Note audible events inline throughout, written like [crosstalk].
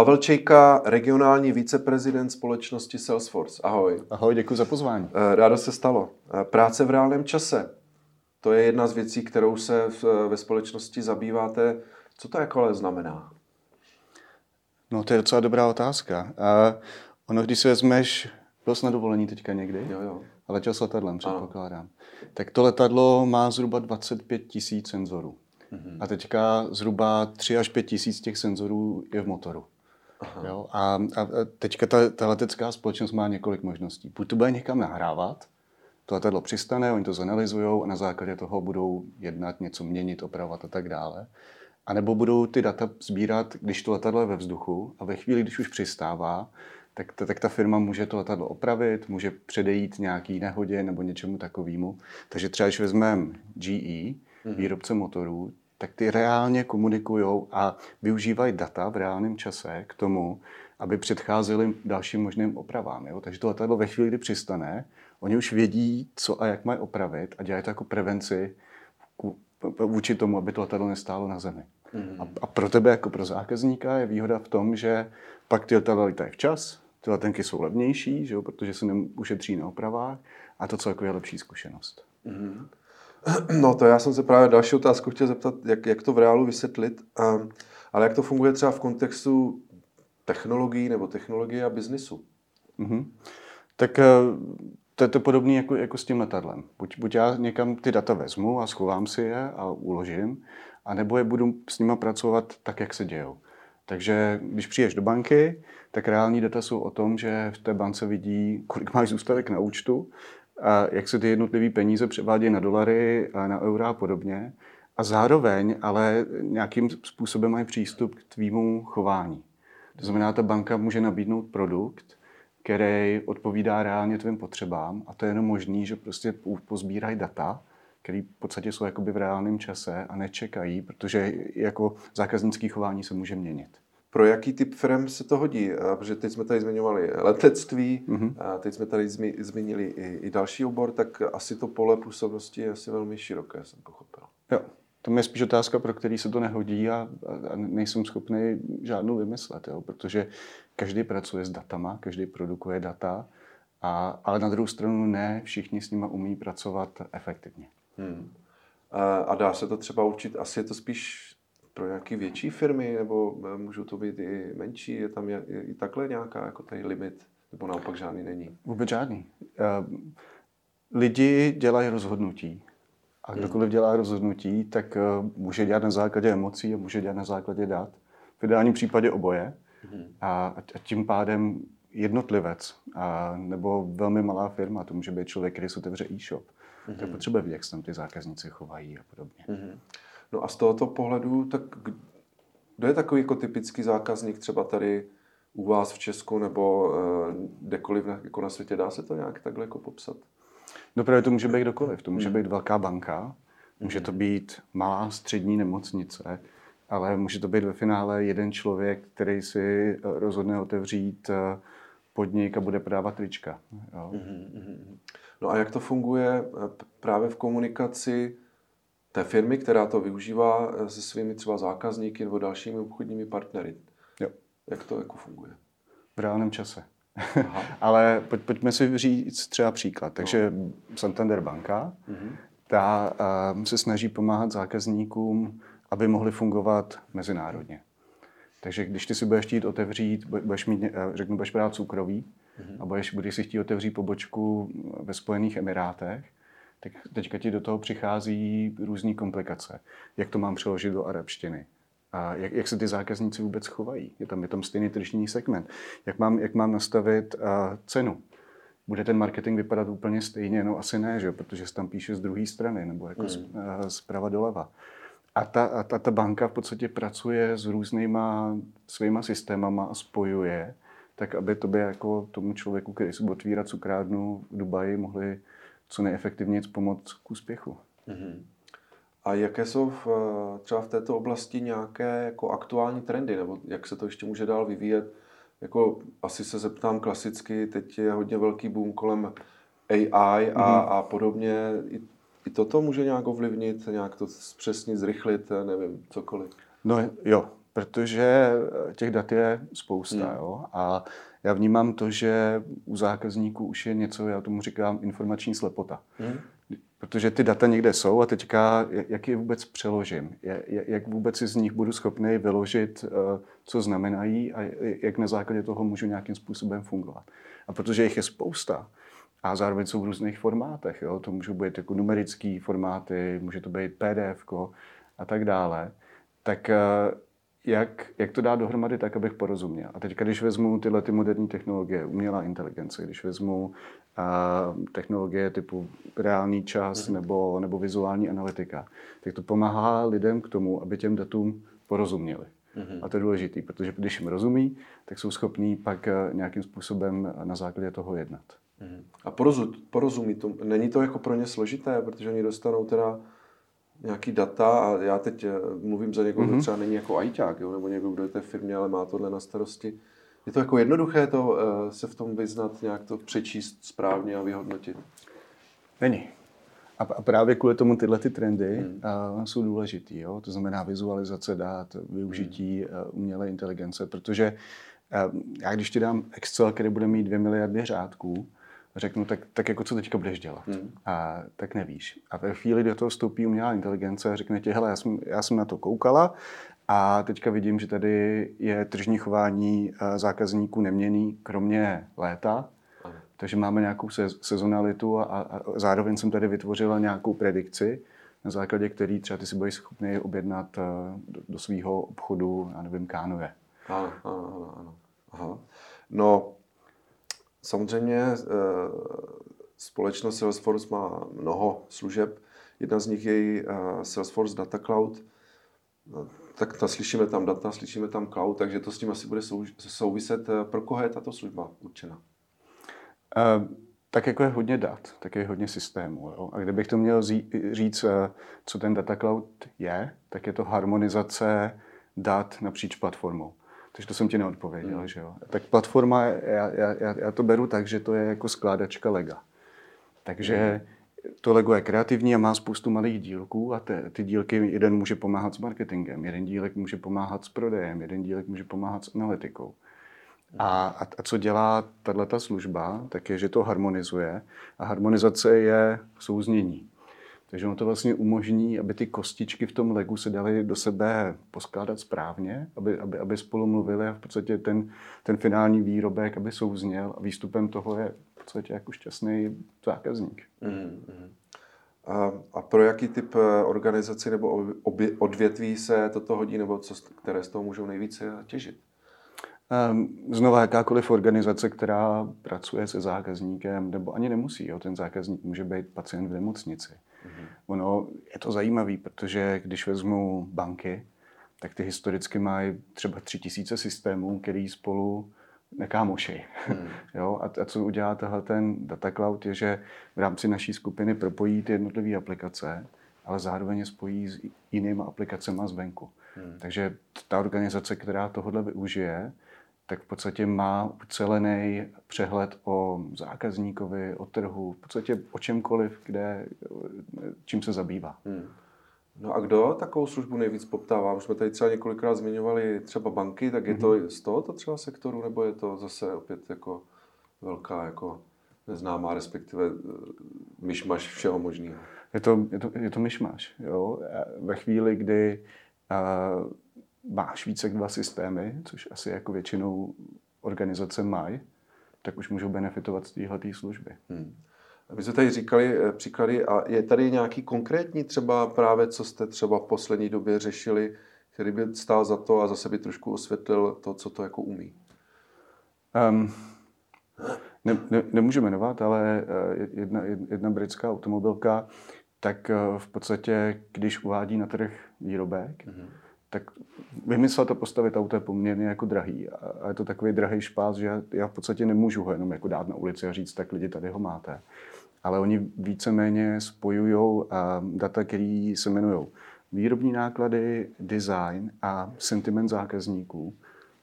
Pavel Čejka, regionální viceprezident společnosti Salesforce. Ahoj. Ahoj, děkuji za pozvání. Eh, rádo se stalo. Eh, práce v reálném čase. To je jedna z věcí, kterou se v, ve společnosti zabýváte. Co to jako ale znamená? No, to je docela dobrá otázka. A ono, když si vezmeš, byl jsi na dovolení teďka někdy? Jo, jo. A letěl s letadlem, předpokládám. Ano. Tak to letadlo má zhruba 25 tisíc senzorů. Mm-hmm. A teďka zhruba 3 až 5 tisíc těch senzorů je v motoru. Jo? A, a teďka ta, ta letecká společnost má několik možností. Buď to bude někam nahrávat, to letadlo přistane, oni to zanalizují a na základě toho budou jednat, něco měnit, opravovat a tak dále. A nebo budou ty data sbírat, když to letadlo je ve vzduchu a ve chvíli, když už přistává, tak, ta, tak ta firma může to letadlo opravit, může předejít nějaký nehodě nebo něčemu takovému. Takže třeba, když vezmeme GE, mhm. výrobce motorů, tak ty reálně komunikují a využívají data v reálném čase k tomu, aby předcházeli dalším možným opravám. Jo? Takže to letadlo ve chvíli, kdy přistane, oni už vědí, co a jak mají opravit a dělají to jako prevenci vůči tomu, aby to letadlo nestálo na zemi. Mm. A, a pro tebe jako pro zákazníka je výhoda v tom, že pak ty letadla lítají včas, ty letenky jsou levnější, že jo, protože se ušetří na opravách a to celkově je lepší zkušenost. Mm. No to já jsem se právě další otázku chtěl zeptat, jak, jak to v reálu vysvětlit, um, ale jak to funguje třeba v kontextu technologií nebo technologie a biznisu? Mm-hmm. Tak eh, to je to podobné jako, jako s tím letadlem. Buď, buď já někam ty data vezmu a schovám si je a uložím, anebo je budu s nima pracovat tak, jak se dějou. Takže když přijdeš do banky, tak reální data jsou o tom, že v té bance vidí, kolik máš zůstatek na účtu, jak se ty jednotlivé peníze převádějí na dolary, na eura a podobně. A zároveň ale nějakým způsobem mají přístup k tvýmu chování. To znamená, ta banka může nabídnout produkt, který odpovídá reálně tvým potřebám a to je jenom možný, že prostě pozbírají data, které v podstatě jsou jakoby v reálném čase a nečekají, protože jako zákaznické chování se může měnit. Pro jaký typ firm se to hodí? Protože teď jsme tady zmiňovali letectví, mm-hmm. a teď jsme tady zmínili i, i další obor, tak asi to pole působnosti je asi velmi široké, jsem pochopil. Jo, to je spíš otázka, pro který se to nehodí a, a nejsem schopný žádnou vymyslet, jo? protože každý pracuje s datama, každý produkuje data, a, ale na druhou stranu ne všichni s nimi umí pracovat efektivně. Hmm. A, a dá se to třeba učit, asi je to spíš pro nějaké větší firmy, nebo e, můžou to být i menší, je tam i takhle nějaká jako tady limit, nebo naopak žádný není? Vůbec žádný. Lidi dělají rozhodnutí a kdokoliv dělá rozhodnutí, tak e, může dělat na základě emocí a může dělat na základě dat. V ideálním případě oboje. A, a tím pádem jednotlivec a, nebo velmi malá firma, to může být člověk, který si otevře e-shop, mm-hmm. tak potřebuje vidět, jak se tam ty zákazníci chovají a podobně. Mm-hmm. No a z tohoto pohledu, tak kdo je takový jako typický zákazník třeba tady u vás v Česku nebo uh, kdekoliv na, jako na světě? Dá se to nějak takhle jako popsat? No právě to může být kdokoliv. To může hmm. být velká banka, může to být malá střední nemocnice, ale může to být ve finále jeden člověk, který si eh, rozhodne otevřít eh, podnik a bude prodávat trička. Jo. Mm-hmm. No a jak to funguje právě v komunikaci té firmy, která to využívá eh, se svými třeba zákazníky nebo dalšími obchodními partnery. Jo. Jak to jako funguje? V reálném čase. [laughs] Ale pojď, pojďme si říct třeba příklad. Takže no. Santander banka, mm-hmm. ta uh, se snaží pomáhat zákazníkům, aby mohli fungovat mezinárodně. Takže když ty si budeš chtít otevřít, budeš mít, eh, řeknu, budeš brát cukroví mm-hmm. a budeš, budeš si chtít otevřít pobočku ve Spojených Emirátech, tak teďka ti do toho přichází různé komplikace. Jak to mám přeložit do arabštiny? A jak, jak se ty zákazníci vůbec chovají? Je tam, je tam stejný tržní segment. Jak mám, jak mám nastavit uh, cenu? Bude ten marketing vypadat úplně stejně? No asi ne, že? protože se tam píše z druhé strany nebo jako hmm. uh, zprava doleva. A ta, a ta, ta banka v podstatě pracuje s různýma svýma systémama a spojuje, tak aby to by jako tomu člověku, který si otvírat cukrárnu v Dubaji, mohli co nejefektivněji pomoct k úspěchu. Mm-hmm. A jaké jsou v, třeba v této oblasti nějaké jako aktuální trendy, nebo jak se to ještě může dál vyvíjet? Jako asi se zeptám klasicky, teď je hodně velký boom kolem AI a, mm-hmm. a podobně. I, I toto může nějak ovlivnit, nějak to zpřesnit, zrychlit, nevím, cokoliv. No jo, protože těch dat je spousta. Hmm. Jo? A já vnímám to, že u zákazníků už je něco, já tomu říkám, informační slepota. Hmm. Protože ty data někde jsou a teďka, jak je vůbec přeložím, jak vůbec si z nich budu schopný vyložit, eh, co znamenají a jak na základě toho můžu nějakým způsobem fungovat. A protože jich je spousta, a zároveň jsou v různých formátech. Jo? To můžou být jako numerické formáty, může to být PDF a tak dále. Tak eh, jak, jak to dát dohromady tak, abych porozuměl. A teď, když vezmu tyhle ty moderní technologie, umělá inteligence, když vezmu a, technologie typu reálný čas mm-hmm. nebo, nebo vizuální analytika, tak to pomáhá lidem k tomu, aby těm datům porozuměli. Mm-hmm. A to je důležité, protože když jim rozumí, tak jsou schopní pak eh, nějakým způsobem na základě toho jednat. Mm-hmm. A porozum, porozumí to, není to jako pro ně složité, protože oni dostanou teda nějaký data a já teď eh, mluvím za někoho, mm-hmm. kdo mhm. třeba není jako ajťák, jo, nebo někdo, kdo je té firmě, ale má tohle na starosti. Je to jako jednoduché to uh, se v tom vyznat, nějak to přečíst správně a vyhodnotit? Není. A, právě kvůli tomu tyhle ty trendy hmm. uh, jsou důležitý. Jo? To znamená vizualizace dát, využití hmm. umělé inteligence, protože já když ti dám Excel, který bude mít 2 miliardy řádků, řeknu, tak, tak jako co teďka budeš dělat? Hmm. A tak nevíš. A ve chvíli, kdy do toho vstoupí umělá inteligence a řekne ti, hele, já jsem, já jsem na to koukala a teďka vidím, že tady je tržní chování eh, zákazníků neměný, kromě léta, takže máme nějakou sezonalitu a, a zároveň jsem tady vytvořila nějakou predikci, na základě který třeba ty si budeš schopný objednat eh, do, do svého obchodu, já nevím, kánuje. Ano, ano, ano. Aha. No, Samozřejmě eh, společnost Salesforce má mnoho služeb. Jedna z nich je eh, Salesforce Data Cloud. No, tak ta, slyšíme tam data, slyšíme tam cloud, takže to s tím asi bude souviset. Eh, pro koho je tato služba určena? Tak jako je hodně dat, tak je hodně systémů. Jo? A kdybych to měl říct, co ten data cloud je, tak je to harmonizace dat napříč platformou. Takže to jsem ti neodpověděl, hmm. že jo. Tak platforma, já, já, já to beru tak, že to je jako skládačka lega. Takže hmm. to Lego je kreativní a má spoustu malých dílků a ty, ty dílky, jeden může pomáhat s marketingem, jeden dílek může pomáhat s prodejem, jeden dílek může pomáhat s analytikou. A, a, a co dělá tato služba, tak je, že to harmonizuje. A harmonizace je souznění. Takže ono to vlastně umožní, aby ty kostičky v tom legu se daly do sebe poskládat správně, aby, aby, aby spolu mluvili a v podstatě ten, ten finální výrobek, aby souzněl a výstupem toho je v podstatě jako šťastný zákazník. Mm-hmm. A, a pro jaký typ eh, organizaci nebo obě, odvětví se toto hodí, nebo co, které z toho můžou nejvíce těžit? Ehm, znova jakákoliv organizace, která pracuje se zákazníkem, nebo ani nemusí, jo, ten zákazník může být pacient v nemocnici. Mm-hmm. Ono je to zajímavé, protože když vezmu banky, tak ty historicky mají třeba tři tisíce systémů, který spolu nekámošej. Hmm. [laughs] jo? A, a co udělá tahle ten data cloud je, že v rámci naší skupiny propojí ty jednotlivé aplikace, ale zároveň je spojí s jinými aplikacemi zvenku. Hmm. Takže ta organizace, která tohle využije, tak v podstatě má ucelený přehled o zákazníkovi, o trhu, v podstatě o čemkoliv, kde, čím se zabývá. Hmm. No a kdo takovou službu nejvíc poptává? Už jsme tady třeba několikrát zmiňovali třeba banky, tak je to mm-hmm. z tohoto třeba sektoru, nebo je to zase opět jako velká, jako neznámá, respektive eh, myšmaš všeho možného? Je to, je to, je to myšmaš. Jo? Ve chvíli, kdy uh, máš více jak dva systémy, což asi jako většinou organizace mají, tak už můžou benefitovat z téhle služby. Hmm. Vy jste tady říkali eh, příklady a je tady nějaký konkrétní třeba právě, co jste třeba v poslední době řešili, který by stál za to a zase by trošku osvětlil to, co to jako umí? Um, ne, ne, nemůžu jmenovat, ale eh, jedna, jedna britská automobilka, tak eh, v podstatě, když uvádí na trh výrobek, mm-hmm tak vymyslet to postavit auto je poměrně jako drahý. A je to takový drahý špás, že já v podstatě nemůžu ho jenom jako dát na ulici a říct, tak lidi tady ho máte. Ale oni víceméně spojují data, které se jmenují výrobní náklady, design a sentiment zákazníků,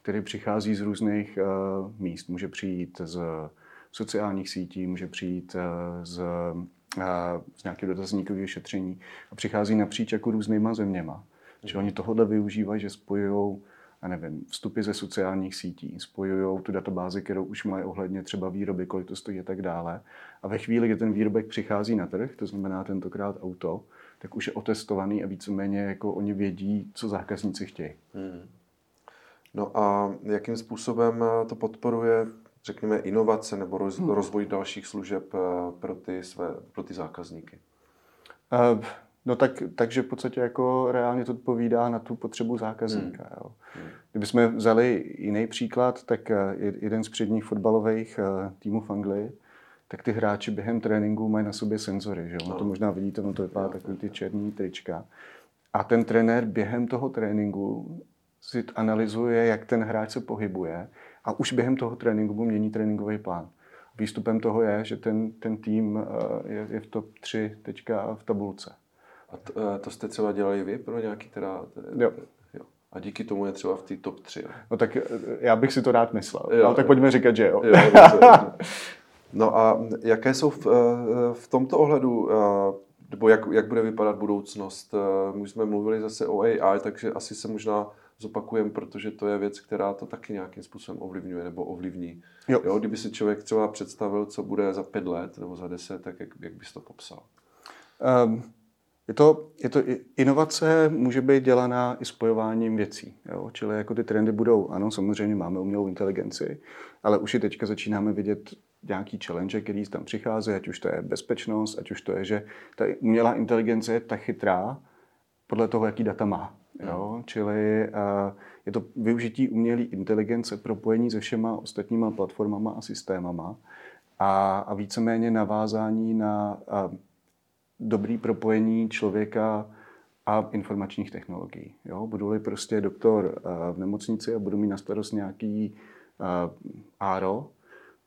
který přichází z různých uh, míst. Může přijít z sociálních sítí, může přijít uh, z, uh, z nějakého dotazníkového šetření a přichází napříč jako různýma zeměma. Že oni tohle využívají, že spojují a nevím, vstupy ze sociálních sítí, spojují tu databázi, kterou už mají ohledně třeba výroby, kolik to stojí a tak dále. A ve chvíli, kdy ten výrobek přichází na trh, to znamená tentokrát auto, tak už je otestovaný a víceméně jako oni vědí, co zákazníci chtějí. Hmm. No a jakým způsobem to podporuje, řekněme, inovace nebo roz, hmm. rozvoj dalších služeb eh, pro ty, své, pro ty zákazníky? Uh, No tak, takže v podstatě jako reálně to odpovídá na tu potřebu zákazníka. Hmm. Jo. Hmm. Kdybychom vzali jiný příklad, tak eh, jeden z předních fotbalových eh, týmů v Anglii, tak ty hráči během tréninku mají na sobě senzory. Že? No. to možná vidíte, no to vypadá takový ty černý trička. A ten trenér během toho tréninku si analyzuje, jak ten hráč se pohybuje a už během toho tréninku mu mění tréninkový plán. Výstupem toho je, že ten, ten tým eh, je, je v top 3 teďka v tabulce. A to, eh, to jste třeba dělali vy pro nějaký teda... Jo. jo. A díky tomu je třeba v té top 3. Jo. No tak eh, já bych si to rád myslel. Jo, no, tak pojďme říkat, že jo. jo [laughs] no a jaké jsou v, eh, v tomto ohledu, nebo jak, jak bude vypadat budoucnost? My jsme mluvili zase o AI, takže asi se možná zopakujeme, protože to je věc, která to taky nějakým způsobem ovlivňuje nebo ovlivní. Jo. Jo, kdyby si člověk třeba představil, co bude za pět let nebo za deset, tak jak, jak bys to popsal? Um, je to, je to, inovace může být dělaná i spojováním věcí. Jo? Čili jako ty trendy budou, ano, samozřejmě máme umělou inteligenci, ale už i teďka začínáme vidět nějaký challenge, který tam přichází, ať už to je bezpečnost, ať už to je, že ta umělá inteligence je tak chytrá podle toho, jaký data má. Jo? Hmm. Čili uh, je to využití umělé inteligence, propojení se všema ostatníma platformama a systémama a, a víceméně navázání na uh, dobrý propojení člověka a informačních technologií. Jo? Budu-li prostě doktor eh, v nemocnici a budu mít na starost nějaký ARO, eh,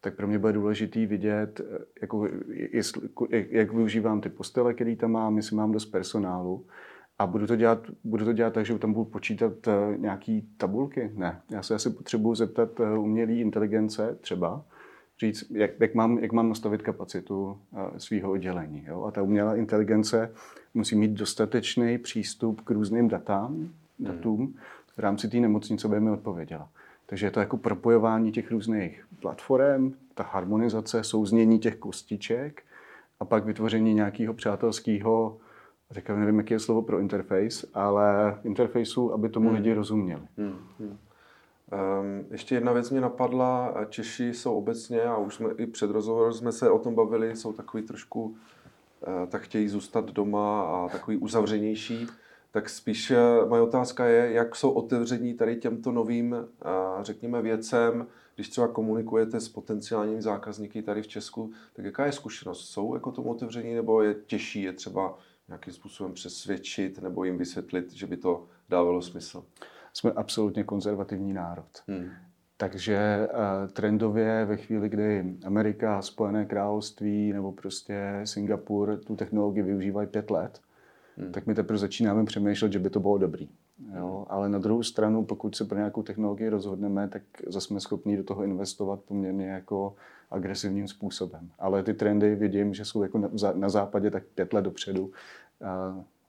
tak pro mě bude důležitý vidět, eh, jako, jestli, jak využívám ty postele, které tam mám, jestli mám dost personálu. A budu to dělat, budu to dělat tak, že tam budu počítat nějaký tabulky? Ne. Já se asi potřebuji zeptat umělé inteligence třeba, říct, jak, jak, mám, jak mám nastavit kapacitu uh, svého oddělení. Jo? A ta umělá inteligence musí mít dostatečný přístup k různým datám, hmm. datům, v rámci té nemocnice by mi odpověděla. Takže je to jako propojování těch různých platform, ta harmonizace, souznění těch kostiček a pak vytvoření nějakého přátelského, říkám, nevím, jaké je slovo pro interface, ale interfejsu, aby tomu hmm. lidi rozuměli. Hmm. Hmm. Ještě jedna věc mě napadla. Češi jsou obecně, a už jsme i před rozhovorem jsme se o tom bavili, jsou takový trošku, uh, tak chtějí zůstat doma a takový uzavřenější. Tak spíš uh, moje otázka je, jak jsou otevření tady těmto novým, uh, řekněme, věcem, když třeba komunikujete s potenciálními zákazníky tady v Česku, tak jaká je zkušenost? Jsou jako tomu otevření nebo je těžší je třeba nějakým způsobem přesvědčit nebo jim vysvětlit, že by to dávalo smysl? Jsme absolutně konzervativní národ. Hmm. Takže uh, trendově ve chvíli, kdy Amerika, Spojené království nebo prostě Singapur tu technologii využívají pět let, hmm. tak my teprve začínáme přemýšlet, že by to bylo dobrý. Jo? Hmm. Ale na druhou stranu, pokud se pro nějakou technologii rozhodneme, tak zase jsme schopni do toho investovat poměrně jako agresivním způsobem. Ale ty trendy vidím, že jsou jako na, na západě tak pět let dopředu.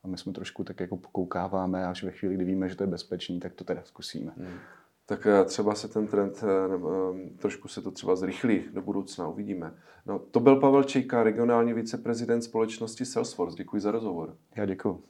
A my jsme trošku tak jako pokoukáváme, až ve chvíli, kdy víme, že to je bezpečný, tak to teda zkusíme. Hmm. Tak eh, třeba se ten trend, eh, eh, trošku se to třeba zrychlí do budoucna, uvidíme. No, to byl Pavel Čejka, regionální viceprezident společnosti Salesforce. Děkuji za rozhovor. Já děkuji.